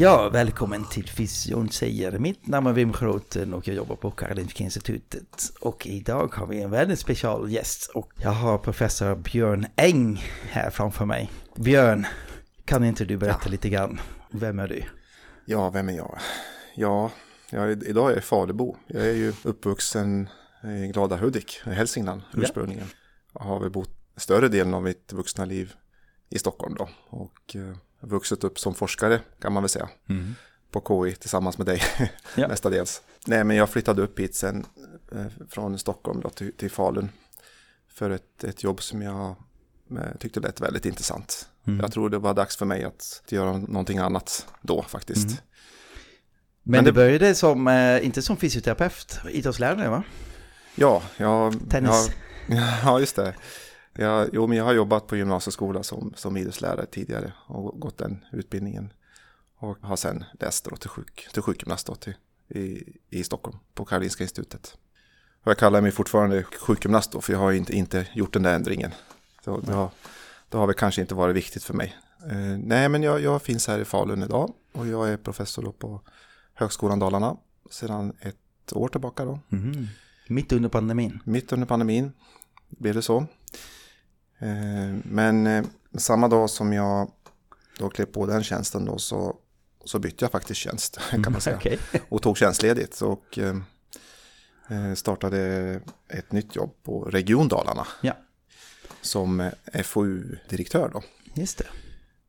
Ja, välkommen till Fysion säger. Mitt namn är Wim Groten och jag jobbar på Karolinska Institutet. Och idag har vi en väldigt special gäst och jag har professor Björn Eng här framför mig. Björn, kan inte du berätta lite grann? Vem är du? Ja, vem är jag? Ja, jag är, idag är jag Falebo. Jag är ju uppvuxen i Glada Hudik, i Hälsingland ursprungligen. Jag har väl bott större delen av mitt vuxna liv i Stockholm då. Och eh, vuxit upp som forskare kan man väl säga. På KI tillsammans med dig Ja. mestadels. Nej, men jag flyttade upp hit sen eh, från Stockholm då, till, till Falun. För ett, ett jobb som jag eh, tyckte lät väldigt intressant. Jag tror det var dags för mig att göra någonting annat då faktiskt. Men, Men du det- började som, eh, inte som fysioterapeut, idrottslärare va? Ja, jag... Tennis. Jag, ja, just det. Jag, jo, men jag har jobbat på gymnasieskola som, som idrottslärare tidigare och gått den utbildningen. Och har sen läst då till, sjuk, till sjukgymnast då till, i, i Stockholm på Karolinska institutet. Och jag kallar mig fortfarande sjukgymnast då, för jag har inte, inte gjort den där ändringen. Så det, har, det har väl kanske inte varit viktigt för mig. Eh, nej, men jag, jag finns här i Falun idag och jag är professor på Högskolan Dalarna sedan ett år tillbaka då. Mhm. Mitt under pandemin. Mitt under pandemin blev det så. Eh, Men eh, samma dag som jag då klev på den tjänsten då så, så bytte jag faktiskt tjänst kan man säga. Okej. Och tog tjänstledigt och eh, startade ett nytt jobb på Region Dalarna Ja, som FoU-direktör då. just det.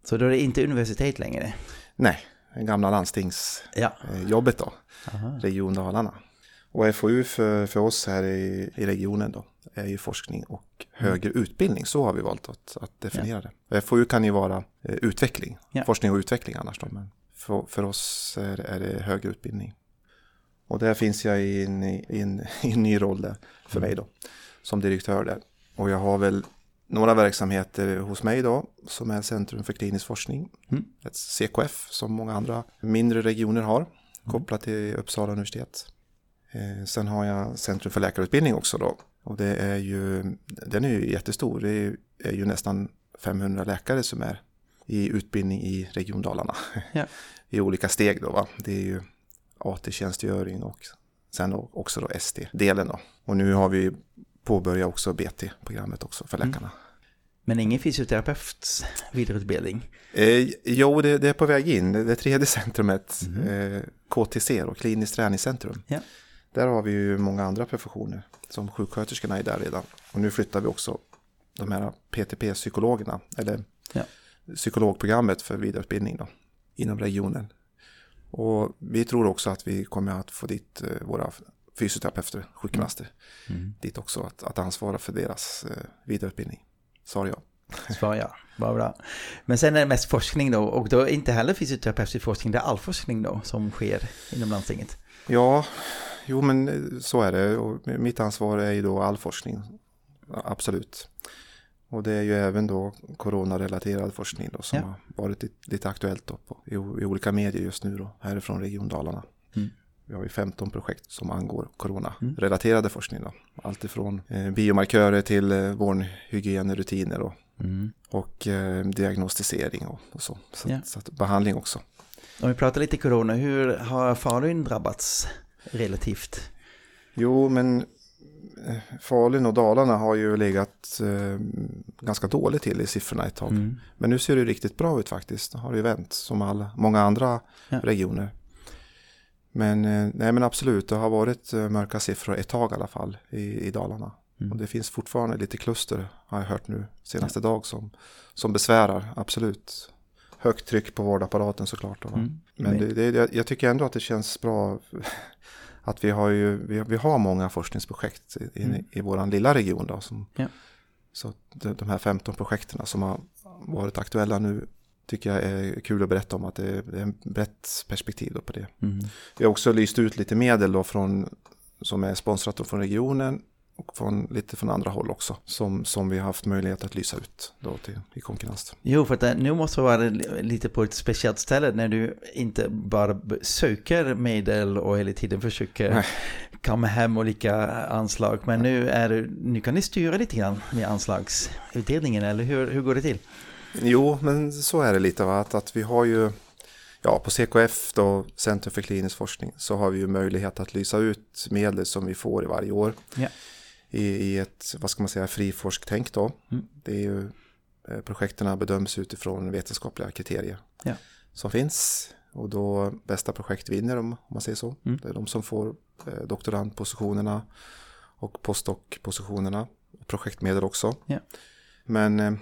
Så då är det inte universitet längre? Nej, det gamla landstingsjobbet Ja. då. Region Dalarna. Och FoU för, för oss här i, i regionen då är ju forskning och högre utbildning. Så har vi valt att, att definiera det. FoU kan ju vara eh, utveckling, Ja. forskning och utveckling annars då. Men för, för oss är, är det högre utbildning. Och där finns jag i en, i en, i en ny roll där för mig då. Som direktör där. Och jag har väl några verksamheter hos mig då som är Centrum för klinisk forskning. Mm. Ett CKF som många andra mindre regioner har kopplat till Uppsala universitet. Eh, sen har jag Centrum för läkarutbildning också då. Och det är ju, den är ju jättestor. Det är ju, är ju nästan 500 läkare som är i utbildning i Region Dalarna. Ja. I olika steg då va. Det är ju AT-tjänstgöring och sen då också då ST-delen då. Och nu har vi påbörjat också BT-programmet också för läkarna. Men ingen fysioterapeuts vidareutbildning? Eh, jo, det, det är på väg in. Det, tredje centrumet, eh, KTC, och kliniskt träningscentrum. Ja. Där har vi ju många andra professioner. Som sjuksköterskorna är där redan. Och nu flyttar vi också de här PTP-psykologerna, eller Ja. psykologprogrammet för vidareutbildning då, inom regionen. Och vi tror också att vi kommer att få dit eh, våra fysioterapeuter, sjukgymnaster, dit också att, att ansvara för deras eh, vidareutbildning. Sa jag. Svar ja, vad bra. Men sen är det mest forskning då, och då är inte heller fysioterapeutisk forskning, det är all forskning då som sker inom landstinget. Ja, jo men eh, så är det. Och mitt ansvar är ju då all forskning. Absolut. Och det är ju även då coronarelaterad forskning då som Ja. har varit lite, aktuellt då på, i, i olika medier just nu då, härifrån Region Dalarna. Mm. Vi har ju 15 projekt som angår coronarelaterade forskning då. Allt ifrån eh, biomarkörer till eh, vårdhygienrutiner och, Mm. och eh, diagnostisering och, och så. Så, Ja. så behandling också. Om vi pratar lite corona, hur har Falun drabbats relativt? Jo, men eh, Falun och Dalarna har ju legat eh, ganska dåligt till i siffrorna ett tag. Mm. Men nu ser det riktigt bra ut faktiskt. Det har ju vänt som alla, många andra Ja. regioner. Men, eh, nej, men absolut, det har varit eh, mörka siffror ett tag i alla fall i, i Dalarna. Mm. Och det finns fortfarande lite kluster har jag hört nu senaste dag som, som besvärar, absolut. Högt tryck på vårdapparaten såklart. Då? Mm. Men det, det, jag, jag tycker ändå att det känns bra att vi har, ju, vi, vi har många forskningsprojekt i, Mm. i, i vår lilla region då, som, Ja. Så de, de här 15 projekten som har varit aktuella nu tycker jag är kul att berätta om att det är, det är ett brett perspektiv på det. Mm. Vi har också lyst ut lite medel då från, som är sponsrat från regionen och från, lite från andra håll också som, som vi har haft möjlighet att lysa ut då till, i konkurrens. Jo, för att det, nu måste det vara lite på ett speciellt ställe när du inte bara söker medel och hela tiden försöker Nej. komma hem olika anslag. Men nu, är nu kan ni styra lite grann med anslagsutdelningen, eller hur, hur går det till? Jo, men så är det lite va? Att, att vi har ju Ja, på CKF då, Centrum för klinisk forskning, så har vi ju möjlighet att lysa ut medel som vi får i varje år. Ja. I, I ett, vad ska man säga, friforsktänk då. Mm. Det är ju, eh, projekten bedöms utifrån vetenskapliga kriterier Ja. som finns. Och då bästa projekt vinner om, man säger så. Mm. Det är de som får eh, doktorandpositionerna och postdoc-positionerna. Projektmedel också. Ja. Men eh,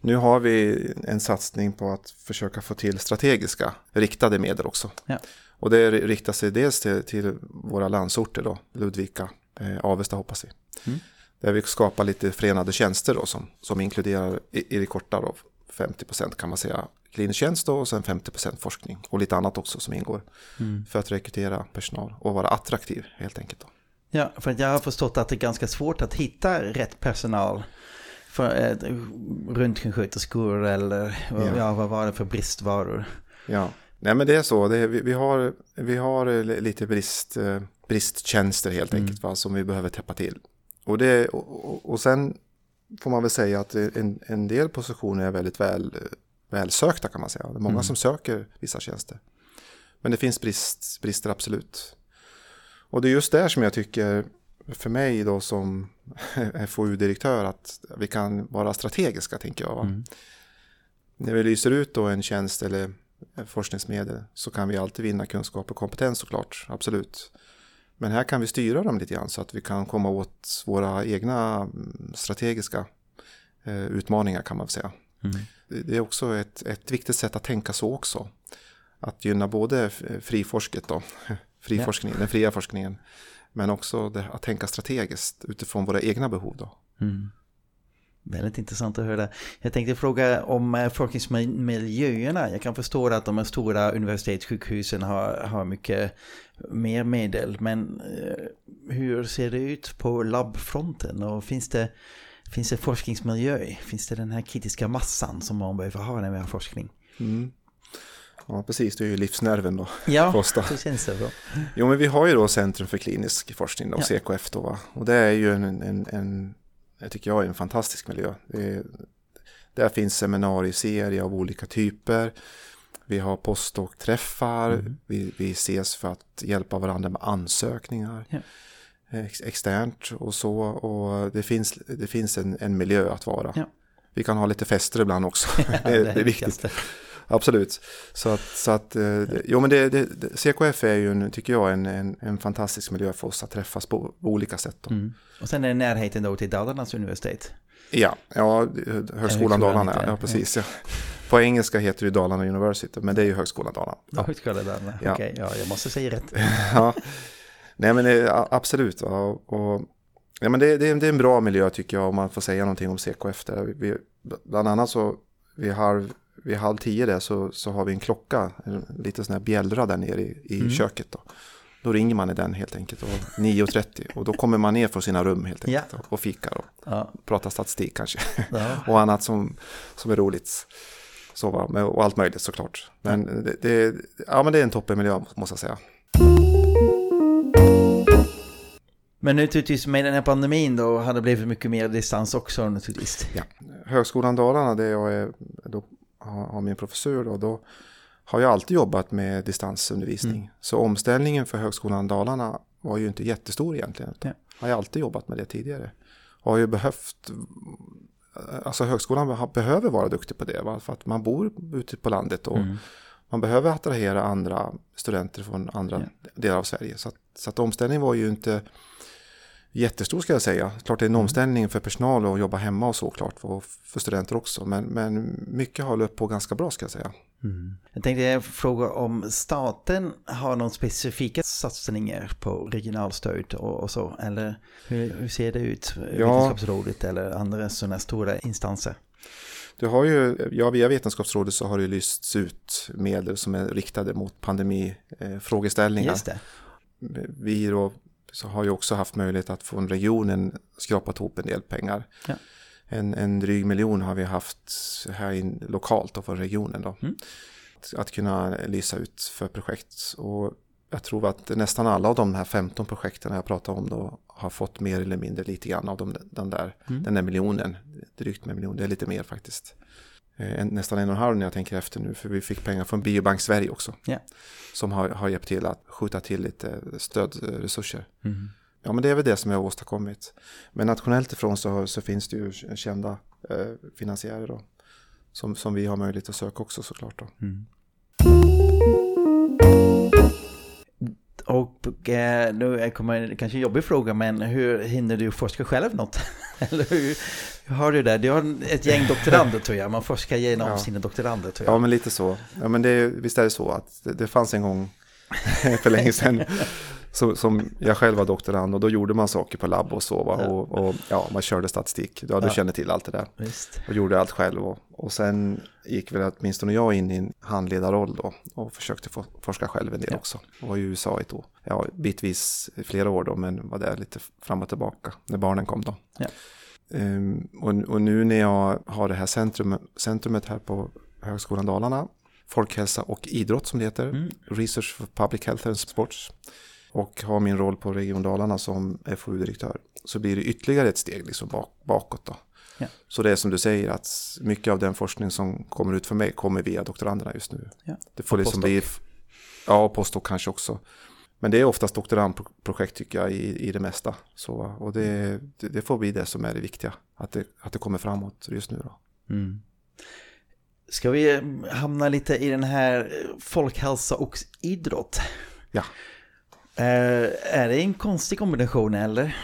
nu har vi en satsning på att försöka få till strategiska riktade medel också. Ja. Och det riktar sig dels till, till våra landsorter då, Ludvika, Avesta hoppas vi. Mm. Där vi skapar lite förenade tjänster då som, som inkluderar i, i det korta då 50% kan man säga klinisk tjänst då, och sen 50% forskning och lite annat också som ingår Mm. för att rekrytera personal och vara attraktiv helt enkelt. Då. Ja, för att jag har förstått att det är ganska svårt att hitta rätt personal. För eh, röntgensköterskor eller ja. Ja. vad var det för bristvaror? Ja, nej men det är så. Det är, vi, vi, har, vi har eh, lite brist, eh, bristtjänster helt Mm. enkelt va, som vi behöver täppa till. Och, det, och, och- sen får man väl säga att en, en del positioner är väldigt väl, eh, välsökta kan man säga. Det är många Mm. som söker vissa tjänster. Men det finns brist, brister absolut. Och det är just där som jag tycker, för mig då som FoU-direktör, att vi kan vara strategiska tänker jag. Mm. När vi lyser ut då en tjänst eller forskningsmedel så kan vi alltid vinna kunskap och kompetens såklart, absolut. Men här kan vi styra dem lite grann så att vi kan komma åt våra egna mm, strategiska eh, utmaningar kan man säga. Mm. Det är också ett, ett viktigt sätt att tänka så också. Att gynna både friforsket då, friforskningen, den fria forskningen, men också det, att tänka strategiskt utifrån våra egna behov då. Mm. Väldigt intressant att höra. Jag tänkte fråga om eh, forskningsmiljöerna. Jag kan förstå att de stora universitetssjukhusen har, har mycket mer medel. Men eh, hur ser det ut på labbfronten? Och finns det, finns det forskningsmiljö? Finns det den här kritiska massan som man behöver ha när vi har forskning? Mm. Ja, precis, det är ju livsnerven då. Ja, så känns det. Då. Jo, men vi har ju då Centrum för klinisk forskning, då, Ja. CKF då, va? och det är ju en, en, en jag tycker jag är en fantastisk miljö. Det är, där finns seminarieserier av olika typer. Vi har postdoc-träffar, Mm. vi, vi ses för att hjälpa varandra med ansökningar. Ja. Ex, externt och så. Och det finns, det finns en, en miljö att vara. Ja. Vi kan ha lite fester ibland också. Det, är- det är viktigt. Absolut. Så att, så att eh, jo men det, det, CKF är ju, en, tycker jag, en, en, en fantastisk miljö för oss att träffas på, på olika sätt. Mm. Och sen är det närheten då till Dalarnas universitet. Ja, ja, Högskolan Dalarna, ja, precis. Ja. På engelska heter det Dalarna University, men det är ju Högskolan Dalarna. Ja, Högskolan Dalarna. Ja. Okej, ja, jag måste säga rätt. ja. Nej men det, a- absolut. Och, och, ja, men det, det, är- det är en bra miljö tycker jag om man får säga någonting om CKF. Där. Vi, vi, bland annat så vid halv, vid halv tio där så, så har vi en klocka, en liten sån här bjällra där nere i, i Mm. köket. Då. då ringer man i den helt enkelt och 9.30 och då kommer man ner från sina rum helt enkelt Ja. och, fikar och Ja, pratar statistik kanske ja. och annat som, som är roligt. Så, va? Och allt möjligt såklart. Men det, det, ja, men det är en toppenmiljö måste jag säga. Men naturligtvis med den här pandemin då har det blivit mycket mer distans också naturligtvis. Ja. Högskolan Dalarna, där jag är, då har min professur, då, då har jag alltid jobbat med distansundervisning. Mm. Så omställningen för Högskolan Dalarna var ju inte jättestor egentligen. Ja. Jag har ju alltid jobbat med det tidigare. Har ju behövt, alltså högskolan ha- behöver vara duktig på det. Va? För att man bor ute på landet och Mm. man behöver attrahera andra studenter från andra delar av Sverige. Så att, så att omställningen var ju inte jättestor ska jag säga. Klart det är en omställning för personal att jobba hemma och så klart och för studenter också. Men, men mycket har löpt på ganska bra ska jag säga. Mm. Jag tänkte fråga om staten har någon specifika satsningar på regionalstöd och, och så, eller hur, hur, ser det ut? Ja. Vetenskapsrådet eller andra sådana stora instanser? Du har ju, ja, via Vetenskapsrådet så har det lysts ut medel som är riktade mot pandemifrågeställningar. Just det. Vi då, så har ju också haft möjlighet att från regionen skrapat ihop en del pengar. Ja. En, en dryg miljon har vi haft här in, lokalt och från regionen. Då. Mm. Att, att, kunna lysa ut för projekt. Och jag tror att nästan alla av de här 15 projekten jag pratar om då har fått mer eller mindre lite grann av de, den, där, mm. den där miljonen. Drygt med miljon, det är lite mer faktiskt. Eh, nästan en och en halv när jag tänker efter nu, för vi fick pengar från Biobank Sverige också. Yeah. Som har, har hjälpt till att skjuta till lite stödresurser. Mm. Ja, men det är väl det som jag har åstadkommit. Men nationellt ifrån så, så finns det ju kända eh, finansiärer då. Som, som vi har möjlighet att söka också såklart då. Mm. Och eh, nu kommer kanske en jobbig fråga, men hur hinner du forska själv något? Eller hur, hur har du det? Du har ett gäng doktorander tror jag, man forskar genom ja. sina doktorander tror jag. Ja, men lite så. Ja, men det, visst är det så att det, det fanns en gång för länge sedan så, som jag själv var doktorand och då gjorde man saker på labb och så. Va? Och, och, ja, man körde statistik. Ja, du ja. känner till allt det där. Visst. Och gjorde allt själv. Och, och sen gick väl åtminstone jag in i en handledarroll då och försökte få, forska själv en del ja. också. Och var i USA ett år. Ja, bitvis flera år då, men var där lite fram och tillbaka när barnen kom då. Ja. Um, och, och, nu när jag har det här centrum, centrumet här på Högskolan Dalarna, folkhälsa och idrott som det heter, mm. Research for Public Health and Sports, och har min roll på Region Dalarna som FoU-direktör så blir det ytterligare ett steg liksom bak, bakåt. Då. Ja. Så det är som du säger att mycket av den forskning som kommer ut för mig kommer via doktoranderna just nu. Ja. Det får liksom bli, ja postdoc kanske också. Men det är oftast doktorandprojekt tycker jag i, i det mesta. Så, och det, det, det, får bli det som är det viktiga, att det, att det kommer framåt just nu. Då. Mm. Ska vi hamna lite i den här folkhälsa och idrott? Ja. Uh, är det en konstig kombination eller?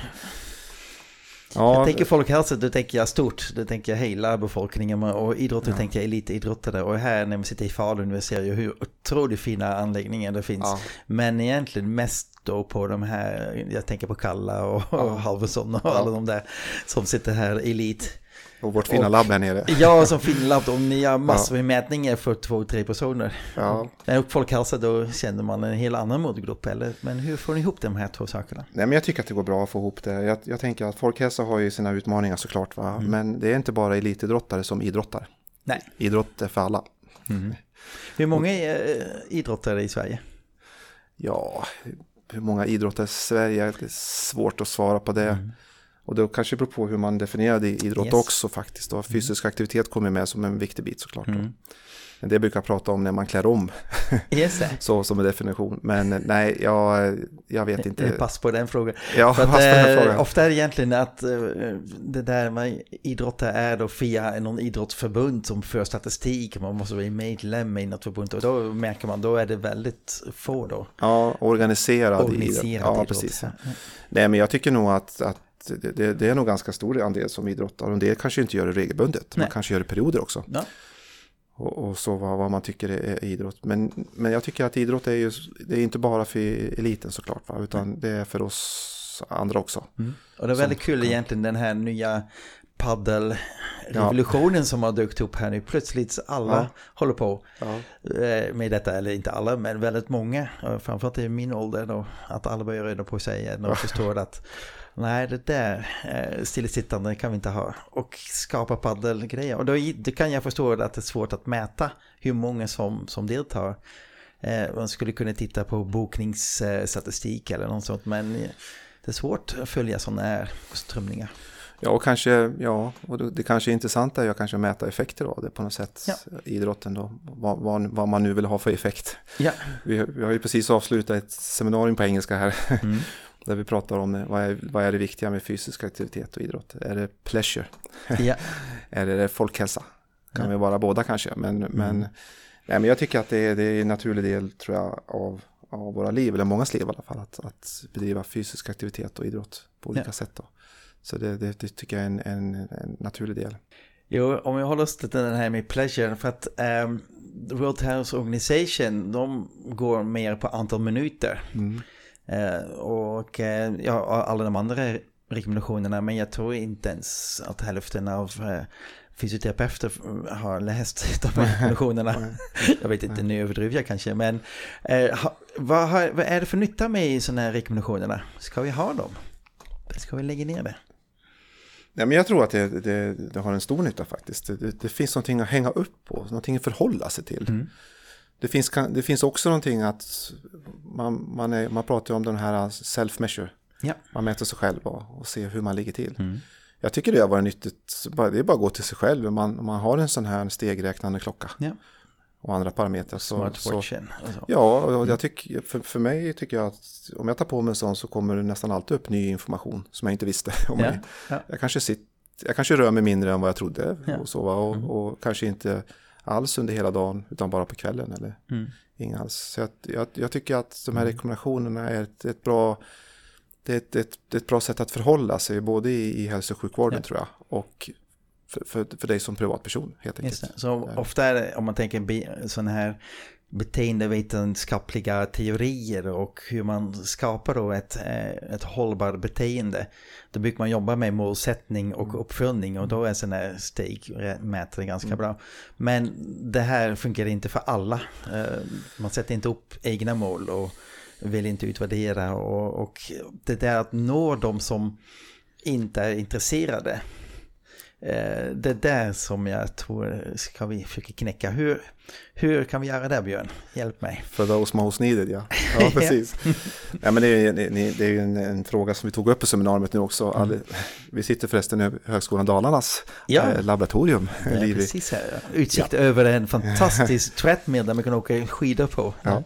Ja, jag tänker folkhälsa, då tänker jag stort. Då tänker jag hela befolkningen och idrott, då ja. tänker jag elitidrottare. Och här när man sitter i Falun, vi ser ju hur otroligt fina anläggningar det finns. Ja. Men egentligen mest då på de här, jag tänker på Kalla och, ja. och Halvesson och alla de där som sitter här elit. Och vårt fina och, labb här nere. Ja, som fina labb. Och ni har massor med mätningar för två, tre personer. Ja. Men folkhälsa, då känner man en hel annan målgrupp. Eller? Men hur får ni ihop de här två sakerna? Nej, men jag tycker att det går bra att få ihop det. Jag, jag tänker att folkhälsa har ju sina utmaningar såklart. Va? Mm. Men det är inte bara elitidrottare som idrottar. Nej. Idrott är för alla. Mm. Hur många är äh, idrottare i Sverige? Ja, hur många idrottare i Sverige? Det är svårt att svara på det. Mm. Och det kanske beror på hur man definierar idrott yes. också faktiskt. Och fysisk mm. aktivitet kommer med som en viktig bit såklart. Mm. Det jag brukar prata om när man klär om. Yes. så som en definition. Men nej, jag, jag vet inte. Pass på den frågan. Ja, För att, pass på den eh, frågan. Ofta är det egentligen att eh, det där med idrottare är då via någon idrottsförbund som för statistik. Man måste vara medlem i något förbund. Och då märker man, då är det väldigt få då. Ja, organiserad, organiserad idrott. Ja, idrott. precis. Nej, men jag tycker nog att, att det, det, det, är nog ganska stor andel som idrottar. Och en del kanske inte gör det regelbundet. Nej. Man kanske gör det perioder också. Ja. Och, och, så vad, vad, man tycker är idrott. Men, men jag tycker att idrott är ju, det är inte bara för eliten såklart. Va? Utan det är för oss andra också. Mm. Och det är väldigt kul kan... egentligen den här nya paddelrevolutionen ja. som har dykt upp här nu. Plötsligt alla ja. håller på ja. Eh, med detta, eller inte alla, men väldigt många. Framförallt i min ålder då, att alla börjar reda på sig när de förstår att nej det där eh, stillasittande kan vi inte ha. Och skapa paddelgrejer. Och då, då kan jag förstå att det är svårt att mäta hur många som, som deltar. Eh, man skulle kunna titta på bokningsstatistik eller något sånt. Men det är svårt att följa sådana här strömningar. Ja, och kanske, ja, och det kanske är intressant är att kanske mäta effekter av det på något sätt. Ja. Idrotten då, vad, vad, vad, man nu vill ha för effekt. Ja. Vi, vi har ju precis avslutat ett seminarium på engelska här. Mm. Där vi pratar om vad är, vad är det viktiga med fysisk aktivitet och idrott. Är det pleasure? Ja. är det folkhälsa? Kan ja. vi vara båda kanske. Men, mm. men, nej, men jag tycker att det är, det är en naturlig del tror jag av, av våra liv, eller mångas liv i alla fall. Att, att bedriva fysisk aktivitet och idrott på olika ja. sätt. Då. Så det, det, det, tycker jag är en, en, en naturlig del. Jo, om vi håller oss till den här med pleasure, för att um, World Health Organization, de går mer på antal minuter. Mm. Uh, och uh, ja, alla de andra rekommendationerna, men jag tror inte ens att hälften av uh, fysioterapeuter har läst de här rekommendationerna. jag vet inte, nu överdriver jag kanske, men vad, har, vad är det för nytta med sådana här rekommendationerna? Ska vi ha dem? Ska vi lägga ner det? Ja, men jag tror att det, det, det har en stor nytta faktiskt. Det, det, finns någonting att hänga upp på, någonting att förhålla sig till. Mm. Det, finns, det finns också någonting att man, man, är, man pratar om den här self-measure. Ja. Man mäter sig själv och, och ser hur man ligger till. Mm. Jag tycker det har varit nyttigt. Det är bara att gå till sig själv. Man, man har en sån här stegräknande klocka. Ja och andra parametrar. Så, så, ja, och jag tycker, för, för mig tycker jag att om jag tar på mig en sån så kommer det nästan alltid upp ny information som jag inte visste om ja, mig. Ja. Jag, kanske sitt, jag kanske rör mig mindre än vad jag trodde och, så, och, mm. och, kanske inte alls under hela dagen utan bara på kvällen eller mm. inga alls. Så jag, jag, jag, tycker att de här mm. rekommendationerna är ett, ett bra det är ett, ett, ett, bra sätt att förhålla sig både i, i hälso och sjukvården tror jag och för, för, för dig som privatperson helt enkelt. Så ofta är det, om man tänker sådana här beteendevetenskapliga teorier och hur man skapar då ett, eh, ett hållbart beteende. Då brukar man jobba med målsättning och mm. uppföljning och då är sådana här stegmätare ganska mm. bra. Men det här fungerar inte för alla. Eh, man sätter inte upp egna mål och vill inte utvärdera och, och det där att nå de som inte är intresserade Eh, det är där som jag tror ska vi försöka knäcka. Hur, hur kan vi göra det Björn? Hjälp mig. För those most needed ja. Ja precis. ja, men det är, det är en, en, fråga som vi tog upp på seminariet nu också. Mm. Vi sitter förresten i Högskolan Dalarnas ja. Eh, laboratorium. Ja, precis här. Utsikt ja. över en fantastisk tvättmedel man kan åka skidor på. Ja.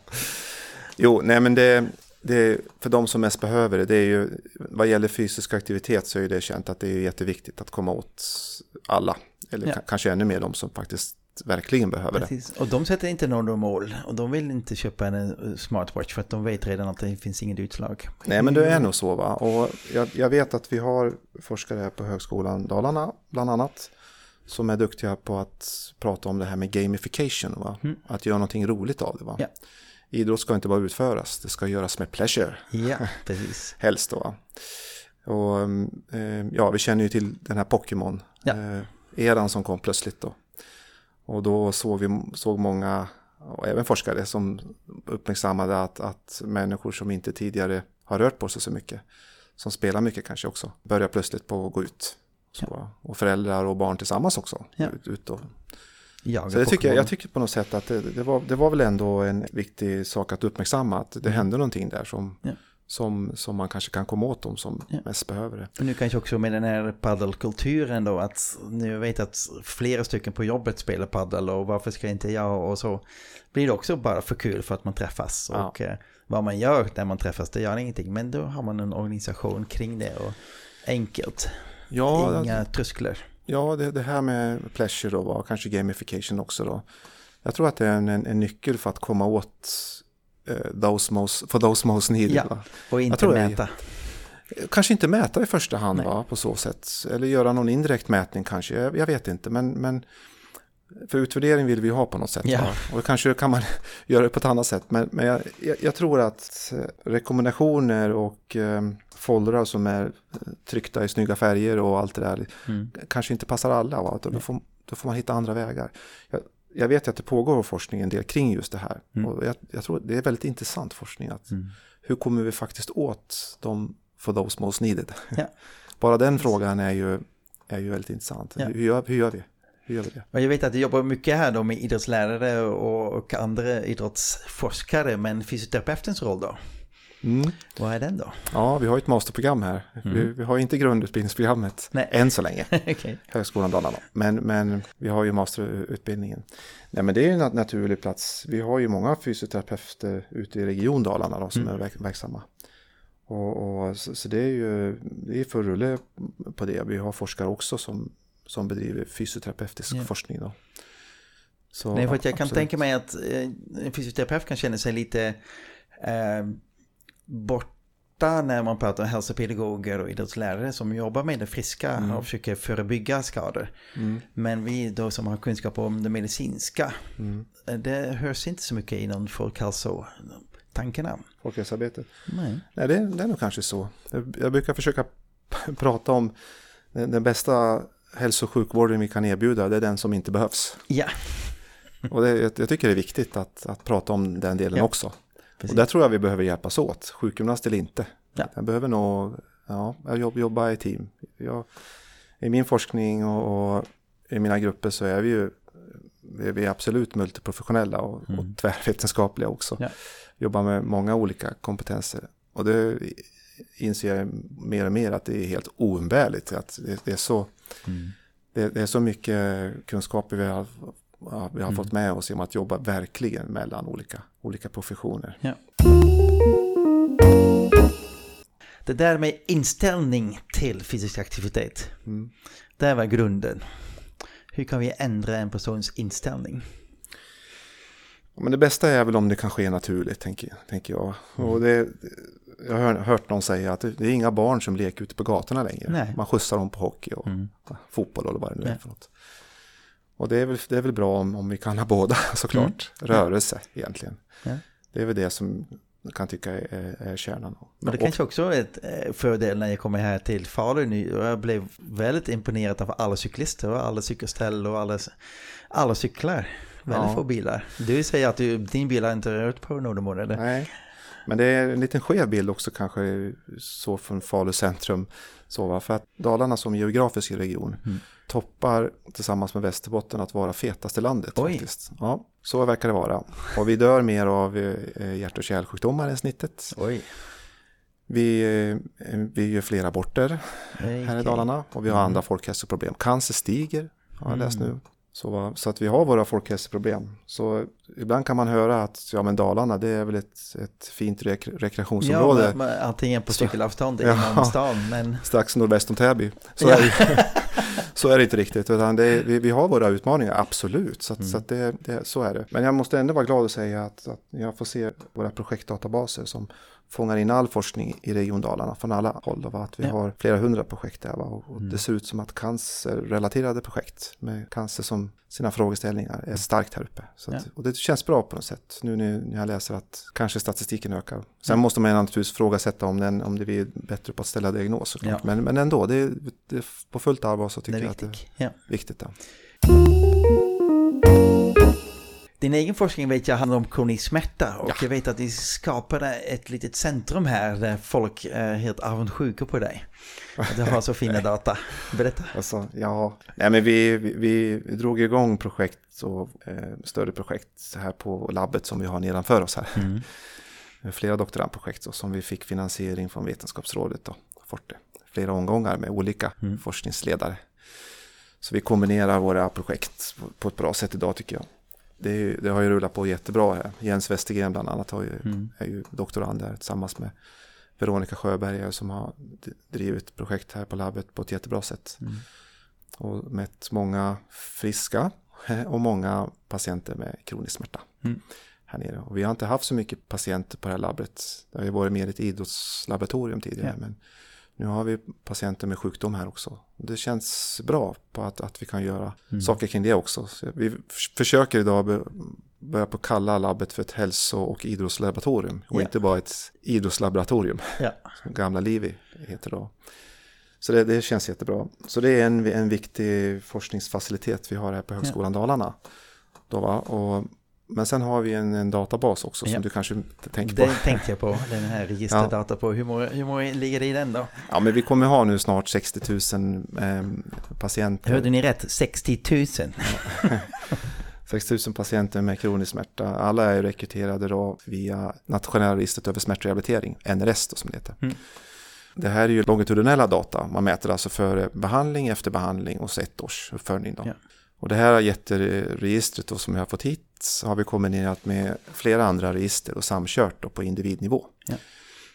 Jo, nej men det, det, för de som mest behöver det, det är ju, vad gäller fysisk aktivitet så är det känt att det är jätteviktigt att komma åt alla. Eller ja. kanske ännu mer de som faktiskt verkligen behöver Precis. det. Och de sätter inte några mål och de vill inte köpa en eh, smartwatch för att de vet redan att det finns inget utslag. Nej men det är nog så va. Och jag, jag vet att vi har forskare här på Högskolan Dalarna bland annat som är duktiga på att prata om det här med gamification. Va? Mm. Att göra någonting roligt av det. Va? Ja idrott ska inte bara utföras, det ska göras med pleasure. Ja, precis. Helst då. Och eh, ja, vi känner ju till den här Pokémon. Ja. Eh, eran som kom plötsligt då. Och då såg vi såg många, och även forskare, som uppmärksammade att, att människor som inte tidigare har rört på sig så mycket, som spelar mycket kanske också, börjar plötsligt på att gå ut. Så, ja. Och föräldrar och barn tillsammans också. Ja. Ut, ut och Jaga så det tycker jag, jag tycker på något sätt att det, det, var, det var väl ändå en viktig sak att uppmärksamma att det mm. hände någonting där som, ja. som, som man kanske kan komma åt dem som ja. mest behöver det. Och nu kanske också med den här paddelkulturen då att nu vet att flera stycken på jobbet spelar paddel och varför ska inte jag och så blir det också bara för kul för att man träffas ja. och eh, vad man gör när man träffas det gör ingenting men då har man en organisation kring det och enkelt. Ja, Inga trösklar. Ja, det, det, här med pleasure och kanske gamification också då. Jag tror att det är en, en, en nyckel för att komma åt uh, those most, for those most needed. Ja, och inte mäta. Jag, kanske inte mäta i första hand va, på så sätt. Eller göra någon indirekt mätning kanske, jag, jag vet inte. Men, men för utvärdering vill vi ha på något sätt. Ja. Och kanske kan man göra det på ett annat sätt. Men, men jag, jag, tror att eh, rekommendationer och eh, foldrar som är eh, tryckta i snygga färger och allt det där mm. kanske inte passar alla. Va? Då, får, då får man hitta andra vägar. Jag, jag vet att det pågår forskning en del kring just det här. Mm. Och jag, jag, tror det är väldigt intressant forskning. Att mm. Hur kommer vi faktiskt åt de for those most needed? Ja. Bara den frågan är ju, är ju väldigt intressant. Ja. Hur, gör, hur gör vi? Hur gör vi det? Jag vet att du jobbar mycket här då med idrottslärare och, och andra idrottsforskare, men fysioterapeutens roll då? Mm. Vad är den då? Ja, vi har ett masterprogram här. Mm. Vi, vi, har inte grundutbildningsprogrammet Nej. än så länge. okay. Högskolan Dalarna. Men, men vi har ju masterutbildningen. Nej, men det är en naturlig plats. Vi har ju många fysioterapeuter ute i region Dalarna då, som mm. är verksamma. Och, och så, så, det är ju det är full rulle på det. Vi har forskare också som, som bedriver fysioterapeutisk yeah. forskning. Då. Så, Nej, för att jag kan tänka mig att eh, en fysioterapeut kan känna sig lite eh, bort ofta när man pratar om hälsopedagoger och idrottslärare som jobbar med det friska Mm. och försöker förebygga skador. Men vi då som har kunskap om det medicinska, Mm. det hörs inte så mycket inom folkhälsotankarna. Folkhälsoarbetet. Nej. Nej, det, det är nog kanske så. Jag, jag brukar försöka prata om den, den bästa hälso och sjukvården vi kan erbjuda, det är den som inte behövs. Ja, Och det, jag, jag tycker det är viktigt att, att prata om den delen Ja, också. precis. Och där tror jag vi behöver hjälpas åt, sjukgymnast eller inte. Ja. Jag behöver nog ja, jobb, jobba i team. Jag, I min forskning och, och i mina grupper så är vi ju vi är absolut multiprofessionella och, och tvärvetenskapliga också. Ja. Jobbar med många olika kompetenser. Och det inser jag mer och mer att det är helt oumbärligt. Att det, det, är så, det, det är så mycket kunskaper vi har, vi har fått med oss genom att jobba verkligen mellan olika, olika professioner. Ja. Det där med inställning till fysisk aktivitet, Mm. det var grunden. Hur kan vi ändra en persons inställning? Men det bästa är väl om det kan ske naturligt, tänker, tänker jag. Och det, jag har hört någon säga att det, är inga barn som leker ute på gatorna längre. Nej. Man skjutsar dem på hockey och fotboll eller vad det nu är för något. Och det är väl, det är väl bra om, om vi kan ha båda såklart. Rörelse egentligen. Ja. Det är väl det som jag kan tycka är, är kärnan. Men det Och- kanske också är ett eh, fördel när jag kommer här till Falun jag blev väldigt imponerad av alla cyklister och alla cykelställ och alla, alla cyklar. Väldigt Ja. få bilar. Du säger att du, din bil har inte rört på några månader. Nej, men det är en liten skev bild också kanske så från Falu centrum. Så va? För att Dalarna som geografisk region Mm. toppar tillsammans med Västerbotten att vara fetast i landet. Oj. faktiskt. Ja, så verkar det vara. Och vi dör mer av eh, hjärt och kärlsjukdomar än snittet. Oj. Vi, eh, vi gör fler aborter här i. Dalarna och vi har andra folkhälsoproblem. Cancer stiger, har jag läst nu. Så, så att vi har våra folkhälsoproblem. Så ibland kan man höra att ja, men Dalarna det är väl ett, ett fint rek rekreationsområde Ja, men, antingen på cykelavstånd Ja. inom stan, men strax nordväst om Täby. Så, Ja. är det, så är det inte riktigt, utan det vi, vi har våra utmaningar, absolut. Så, att, Mm. så, att det, det, så är det. Men jag måste ändå vara glad och säga att, att jag får se våra projektdatabaser som fångar in all forskning i Region Dalarna från alla håll. Och att vi Ja. Mm. har flera hundra projekt där. Va? Och, och det ser ut som att cancerrelaterade projekt med cancer som sina frågeställningar är starkt här uppe. Att, Ja. Och det känns bra på något sätt nu när jag läser att kanske statistiken ökar. Sen måste man naturligtvis frågasätta om, den, om det blir bättre på att ställa diagnos såklart. Men, men ändå, det det på fullt allvar så tycker jag att det är viktigt. Ja. Din egen forskning vet jag handlar om kronisk smärta och jag vet att ni skapade ett litet centrum här där folk är helt avundsjuka på dig. Att du har så fina data. Berätta. Alltså, ja, nej men vi, vi, vi drog igång projekt och eh, större projekt här på labbet som vi har nedanför oss här. Mm. Flera doktorandprojekt och som vi fick finansiering från Vetenskapsrådet då, Forte. Flera omgångar med olika Mm. forskningsledare. Så vi kombinerar våra projekt på ett bra sätt idag tycker jag. Det, det har ju rullat på jättebra här. Jens Westergren bland annat har ju, Mm. är ju doktorand där tillsammans med Veronica Sjöberg som har drivit projekt här på labbet på ett jättebra sätt. Mm. Och mätt många friska och många patienter med kronisk smärta. Mm. Här nere. Och vi har inte haft så mycket patienter på det här labbet. Det har ju varit mer ett idrottslaboratorium tidigare. Ja. Men nu har vi patienter med sjukdom här också. Det känns bra på att, att vi kan göra Mm. saker kring det också. Så vi försöker idag börja på kalla labbet för ett hälso och idrottslaboratorium. Och Ja. inte bara ett idrottslaboratorium. Ja. Som gamla Livi heter då. Så det, det känns jättebra. Så det är en, en viktig forskningsfacilitet vi har här på Högskolan Dalarna. Då, va? Och, men sen har vi en, en databas också som Ja. du kanske inte tänker på. Det tänkte jag på, den här registerdata på. Hur många, hur många ligger det i den då? Ja, men vi kommer ha nu snart 60 000 eh, patienter. Hörde ni rätt? 60 000. 60 000 patienter med kronisk smärta. Alla är rekryterade då via nationella registret över smärtrehabilitering, NRS då som det heter. Mm. Det här är ju longitudinella data. Man mäter alltså före behandling, efter behandling och så ett års uppföljning. Då. Ja. Och det här jätteregistret då som jag har fått hit har vi kombinerat med flera andra register och samkört på individnivå. Ja.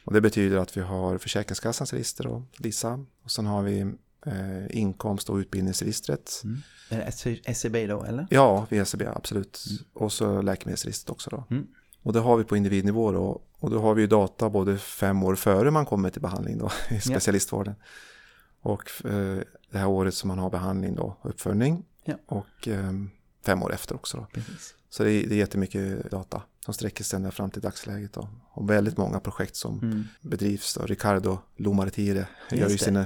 Och det betyder att vi har Försäkringskassans register och LISA. Och sen har vi eh, inkomst och utbildningsregistret. Är det SCB då eller? Ja, VSB, absolut. Och så läkemedelsregistret också då. Mm. Och det har vi på individnivå då. Och då har vi ju data både fem år före man kommer till behandling då i specialistvården. Och eh, det här året som man har behandling då, uppföljning. Ja. Och eh, fem år efter också då. Precis. Så det är, det är jättemycket data som sträcker sig ända fram till dagsläget. Då. Och väldigt många projekt som Mm. bedrivs. Då. Ricardo Lomartire gör ju Just det. sin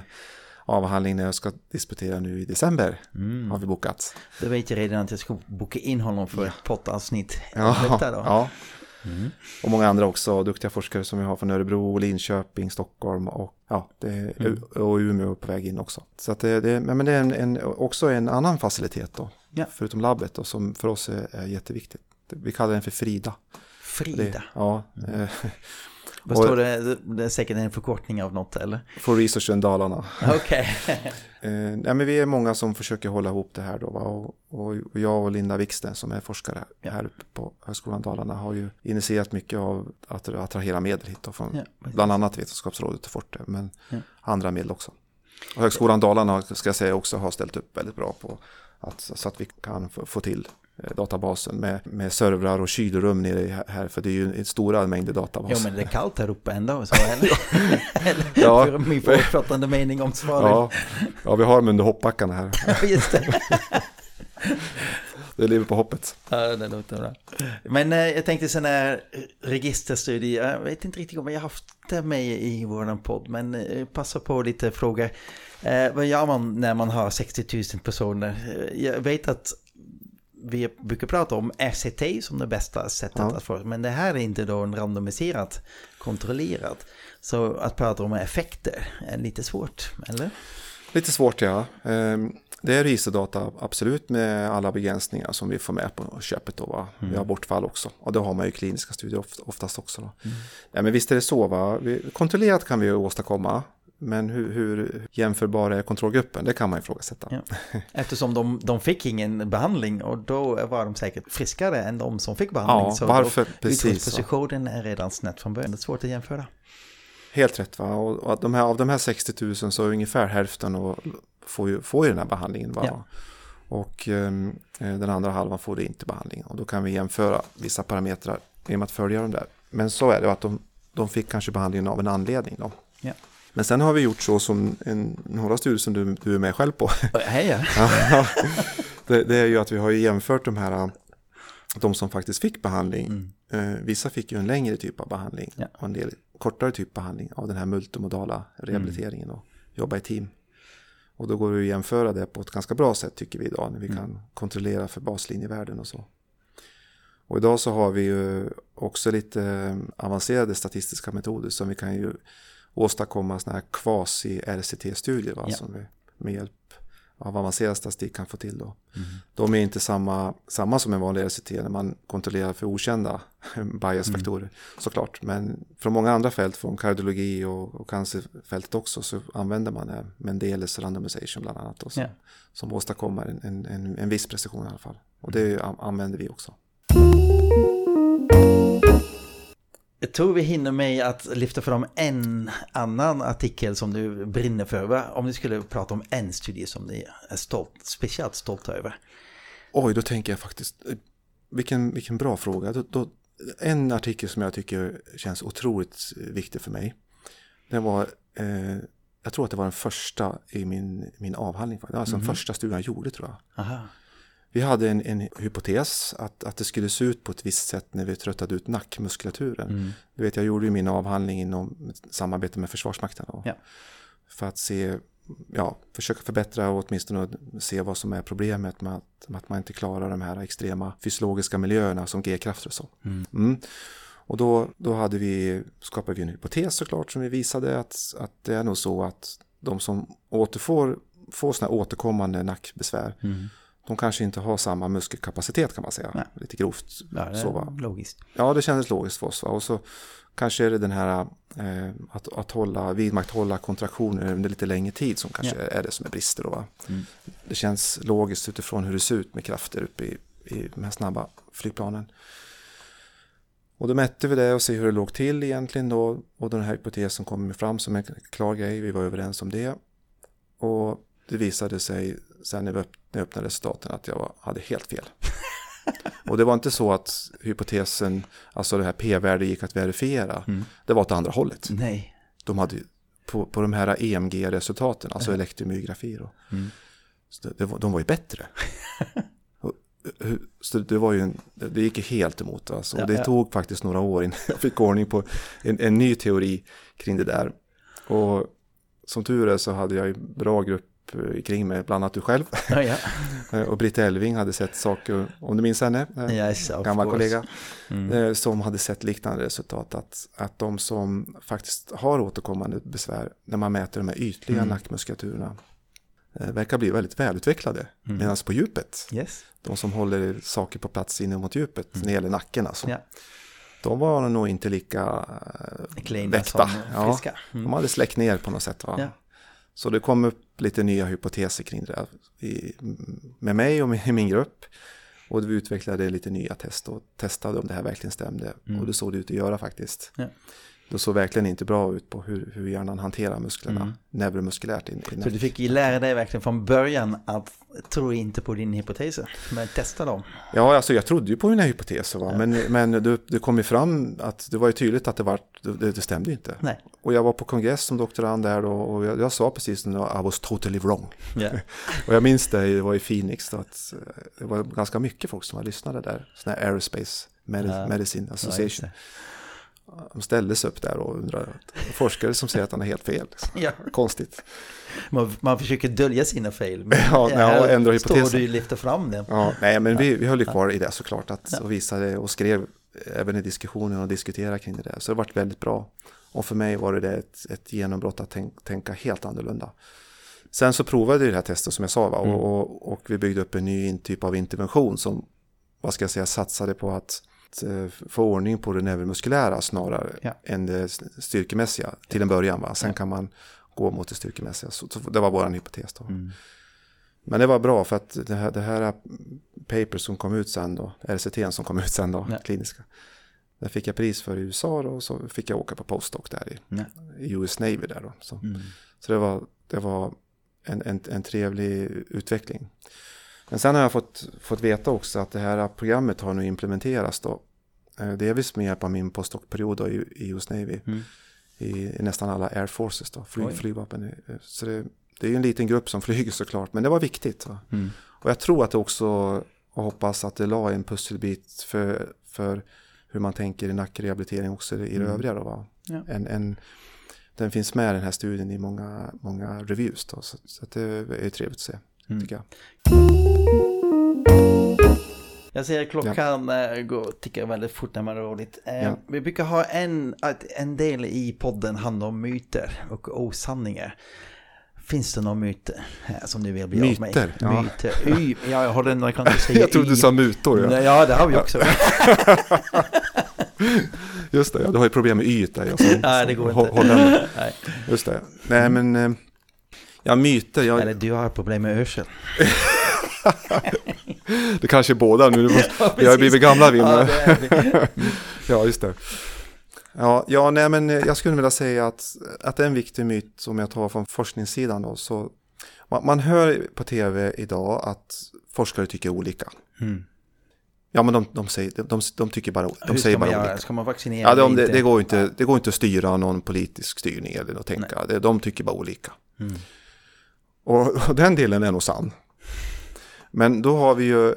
avhandling när jag ska disputera nu i december. Mm. Har vi bokat. Då vet jag redan att jag ska boka in honom för ett poddavsnitt. Ja, ja. Mm. Och många andra också, duktiga forskare som vi har från Örebro, Linköping, Stockholm och, ja, är, Mm. och Umeå på väg in också. Så det, det, men det är en, en, också en annan facilitet då, Ja. förutom labbet då, som för oss är, är jätteviktigt. Vi kallar den för Frida. Frida. Det, ja, Mm. eh, Vad och- står det? Det är säkert en förkortning av något eller? for researchen Dalarna. Okej. Eh, nej, men vi är många som försöker hålla ihop det här då. Och, och jag och Linda Wiksten som är forskare Ja. här uppe på Högskolan Dalarna har ju initierat mycket av att attrahera medel hit då, från Ja, bland annat Vetenskapsrådet och Forte, men Ja. andra medel också. Och Högskolan Dalarna ska jag säga också har ställt upp väldigt bra på att, så att vi kan få, till eh, databasen med, med servrar och kylrum nere här, för det är ju en stora mängder databas. men det är kallt här uppe ändå. Så, eller? eller Ja. För min förutfattande mening om svaret. Ja, ja, vi har dem under hoppbackarna här. Just det. Det lever på hoppet. Ja, det låter bra. Men eh, jag tänkte sån här registerstudie, jag vet inte riktigt om jag har haft det med i vår podd, men eh, passa på lite frågor. Eh, vad gör man när man har 60 000 personer? Eh, Jag vet att vi brukar prata om RCT som det bästa sättet Ja. att få, men det här är inte då en randomiserat kontrollerat. Så att prata om effekter är lite svårt, eller? Lite svårt ja. Det är registerdata absolut med alla begränsningar som vi får med på köpet då va. Vi har bortfall också. Och då har man ju kliniska studier oft- oftast också då. Ja, men visst är det så va. Kontrollerat kan vi åstadkomma. Men hur, hur jämförbar är kontrollgruppen? Det kan man ifrågasätta. Ja. Eftersom de, de fick ingen behandling och då var de säkert friskare än de som fick behandling. Ja, så varför? Precis. Utgångspositionen är redan snett från början. Det är svårt att jämföra. Helt rätt va. Och, och de här, av de här 60 000 så är ungefär hälften och får, ju, får ju den här behandlingen va. Ja. Och ehm, eh, den andra halvan får det inte behandling. Och då kan vi jämföra vissa parametrar genom att följa dem där. Men så är det att de, de fick kanske behandlingen av en anledning då. Ja. Men sen har vi gjort så som en, några studier som du, du är med själv på. Hej ja. Det, det är ju att vi har jämfört de här, de som faktiskt fick behandling. Eh, vissa fick ju en längre typ av behandling Ja. och en del kortare typ av behandling av den här multimodala rehabiliteringen och jobba i team. Och då går det att jämföra det på ett ganska bra sätt tycker vi idag när vi kan kontrollera för baslinjevärden och så. Och idag så har vi ju också lite eh, avancerade statistiska metoder som vi kan ju åstadkomma sådana här quasi-RCT-studier va, Ja. som vi med hjälp av avancerad statistik kan få till då. De är inte samma, samma som en vanlig RCT när man kontrollerar för okända biasfaktorer såklart. Men från många andra fält, från kardiologi och, och cancerfältet också, så använder man eh, Mendeles randomization bland annat. Då, som, Ja. som åstadkommer en, en, en, en viss precision i alla fall. Och det an- använder vi också. Jag tror vi hinner med att lyfta fram en annan artikel som du brinner för. Va? Om du skulle prata om en studie som ni är stolt, speciellt stolta över. Oj, då tänker jag faktiskt, eh, vilken, vilken bra fråga. Då, då, en artikel som jag tycker känns otroligt viktig för mig. Den var, eh, jag tror att det var den första i min, min avhandling. Alltså den första studien jag gjorde tror jag. Aha. Vi hade en, en hypotes att, att det skulle se ut på ett visst sätt när vi tröttade ut nackmuskulaturen. Mm. Du vet, jag gjorde ju min avhandling inom samarbete med Försvarsmakten. Då, Ja. För att se, ja, försöka förbättra och åtminstone se vad som är problemet med att, med att man inte klarar de här extrema fysiologiska miljöerna som G-krafter och så. Mm. Och då, då hade vi, skapade vi en hypotes såklart som vi visade att, att det är nog så att de som återfår får sådana återkommande nackbesvär Mm. De kanske inte har samma muskelkapacitet kan man säga. Nej. Lite grovt. Ja, så, va? logiskt. ja, det kändes logiskt för oss. Va? Och så kanske är det den här eh, att, att hålla, vidmakthålla kontraktioner under lite längre tid som kanske Ja. är det som är brister. Då, va? Mm. Det känns logiskt utifrån hur det ser ut med krafter uppe i, i de här snabba flygplanen. Och då mätte vi det och se hur det låg till egentligen då. Och den här hypotesen kom fram som en klar grej. Vi var överens om det. Och det visade sig sen när vi öpp- när jag öppnade resultaten att jag var, hade helt fel. Och det var inte så att hypotesen, alltså det här p-värdet gick att verifiera. Det var åt andra hållet. Nej. De hade på, på de här EMG-resultaten, alltså elektromyografi då. Mm. Så det, det var, de var ju bättre. Hur- så det var ju en, det gick helt emot alltså. Och Ja, det ja. tog faktiskt några år innan jag fick ordning på en, en ny teori kring det där. Och som tur är så hade jag ju bra grupp eh, kring mig, bland annat du själv. Ja. Eh, Och Britta Elving hade sett saker, om du minns henne, eh, Yes, gammal course. kollega, Mm. eh, som hade sett liknande resultat. Att, att de som faktiskt har återkommande besvär när man mäter de här ytliga Mm. nackmuskulaturerna eh, verkar bli väldigt välutvecklade. Mm. Medan på djupet, Yes. de som håller saker på plats inne mot djupet, när det gäller nacken alltså, Mm. Ja. de var nog inte lika eh, Klina väckta. Ja. Mm. de hade släckt ner på något sätt. Va? Ja. Så det kom upp lite nya hypoteser kring det i, med mig och med i min grupp. Och vi utvecklade lite nya test och testade om det här verkligen stämde. Och det såg det ut att göra faktiskt. Mm. Ja. Det såg verkligen inte bra ut på hur, hur hjärnan hanterar musklerna Mm. neuromuskulärt. In, in Så du fick ju lära dig verkligen från början att tro inte på din hypoteser, men testa dem. Ja, alltså jag trodde ju på mina hypoteser, va? men, men det, det kom ju fram att det var ju tydligt att det, var, det, det stämde inte. Nej. Och jag var på kongress som doktorand där då, och jag, jag sa precis nu, I was totally wrong. Ja. Och jag minns det, det var i Phoenix, då, att eh, det var ganska mycket folk som lyssnade där. Sån här Aerospace Medi- Ja. Medicine Ja, Association. det. De ställdes upp där och undrade, forskare som säger att han har helt fel. Ja. Konstigt. Man, man försöker dölja sina fel. Men Ja, ja, här och ändra står hypotesen. du och lyfter fram det. Ja, nej, men vi, vi höll ju kvar i det såklart, att, Ja. och visade och skrev även i diskussionen och diskuterade kring det där. Så det varit väldigt bra. Och för mig var det ett, ett genombrott att tänk, tänka helt annorlunda. Sen så provade vi det här testet som jag sa va? Mm. Och, och, och vi byggde upp en ny typ av intervention som, vad ska jag säga, satsade på att eh, få ordning på det neuromuskulära snarare Ja. än det styrkemässiga till en början. Va? Sen kan man gå mot det styrkemässiga. Så, så det var vår hypotes då. Mm. Men det var bra för att det här, det här paper som kom ut sen då, RCT som kom ut sen då, Ja. kliniska. Där fick jag pris för i USA då, och så fick jag åka på postdoc där i, Ja. i US Navy där då. Så, Mm. så det var, det var en, en, en trevlig utveckling. Men sen har jag fått, fått veta också att det här programmet har nu implementerats då. Eh, Delvis med hjälp av min postdoc-period i, i US Navy. Mm. I, I nästan alla Air Forces då, flyg, flygvapen. Eh, Så det, det är ju en liten grupp som flyger såklart, men det var viktigt. Mm. Och jag tror att det också, och hoppas att det la en pusselbit för, för hur man tänker i nackrehabilitering också i det Mm. övriga. Då, va? Ja. En, en, den finns med i den här studien i många, många reviews. Då, så, så det är trevligt att se, Mm. tycker jag. Jag ser klockan ja. går, tickar väldigt fort när man har roligt. Eh, Ja. Vi brukar ha en, en del i podden handlar om myter och osanningar. Finns det några myter här som du vill bli av med? Myter? Ja. Myter. Y, ja, jag har den, jag kan inte säga Jag trodde du sa mutor. Ja. Nej, Ja, det har vi också. Just det, ja, du har ju problem med y där. Jag, som, Nej, det går inte. hå- Holländare. Nej. Just det. Nej, men... Ja, myter. Jag, Eller du har problem med hörsel. det kanske är båda nu. Vi har blivit gamla vi. Ja, det. Ja, just det. Ja, ja nej, men eh, jag skulle vilja säga att, att en viktig myt som jag tar från forskningssidan då, så man, man hör på tv idag att forskare tycker olika. Mm. Ja, men de, de, säger, de, de, de tycker bara, de Hur säger bara göra? olika. Ska man vaccinera Ja, de, det, det, går inte, det går inte att styra någon politisk styrning eller att tänka. Det, de tycker bara olika. Mm. Och, och den delen är nog sann. Men då har vi ju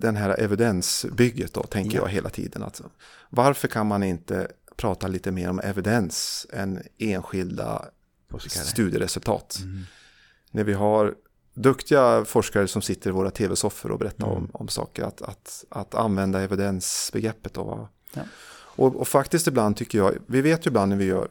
den här evidensbygget då, tänker Ja. jag hela tiden. Alltså, varför kan man inte prata lite mer om evidens än enskilda Forskare. studieresultat? Mm. När vi har duktiga forskare som sitter i våra tv-soffor och berättar Mm. om, om saker, att, att, att använda evidensbegreppet. Då? Ja. Och, och faktiskt ibland tycker jag, vi vet ju ibland när vi gör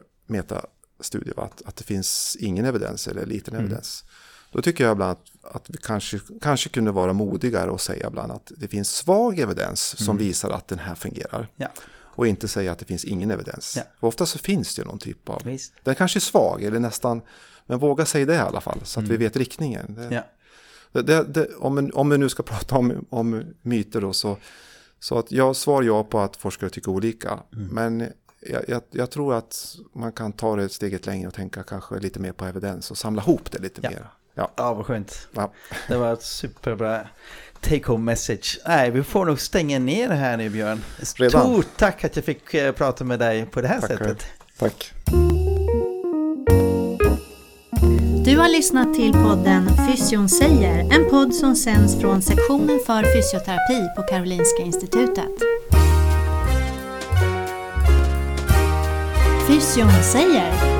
va, att, att det finns ingen evidens eller liten Mm. evidens. Då tycker jag ibland att, att vi kanske, kanske kunde vara modigare och säga ibland att det finns svag evidens som visar att den här fungerar. Mm. Ja. Och inte säga att det finns ingen evidens. Ja. För ofta så finns det någon typ av, Visst. den kanske är svag eller nästan, men våga säga det i alla fall så att vi vet riktningen. Det, Mm. Ja. det, det, om, en- om vi nu ska prata om, om myter då så, så att jag svar ja på att forskare tycker olika. Mm. Men jag, jag, jag tror att man kan ta det ett steget längre och tänka kanske lite mer på evidens och samla ihop det lite Ja. mer. Ja. ja, vad skönt. Ja. Det var ett superbra take home message. Nej, vi får nog stänga ner här nu Björn. Redan? Stort tack att jag fick eh, prata med dig på det här Tack sättet. Tack. Du har lyssnat till podden Fysion säger, en podd som sänds från sektionen för fysioterapi på Karolinska Institutet. Fysion säger